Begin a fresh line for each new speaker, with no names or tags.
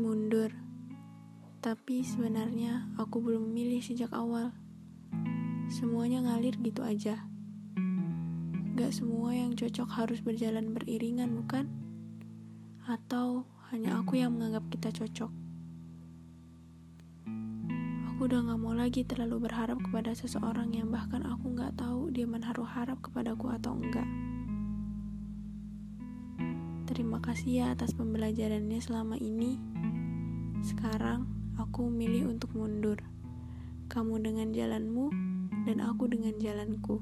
mundur. Tapi sebenarnya aku belum memilih sejak awal. Semuanya ngalir gitu aja. Gak semua yang cocok harus berjalan beriringan, bukan? Atau hanya aku yang menganggap kita cocok? Aku udah gak mau lagi terlalu berharap kepada seseorang yang bahkan aku gak tahu dia menaruh harap kepadaku atau enggak. Terima kasih ya atas pembelajarannya selama ini. Sekarang aku memilih untuk mundur. Kamu dengan jalanmu, dan aku dengan jalanku.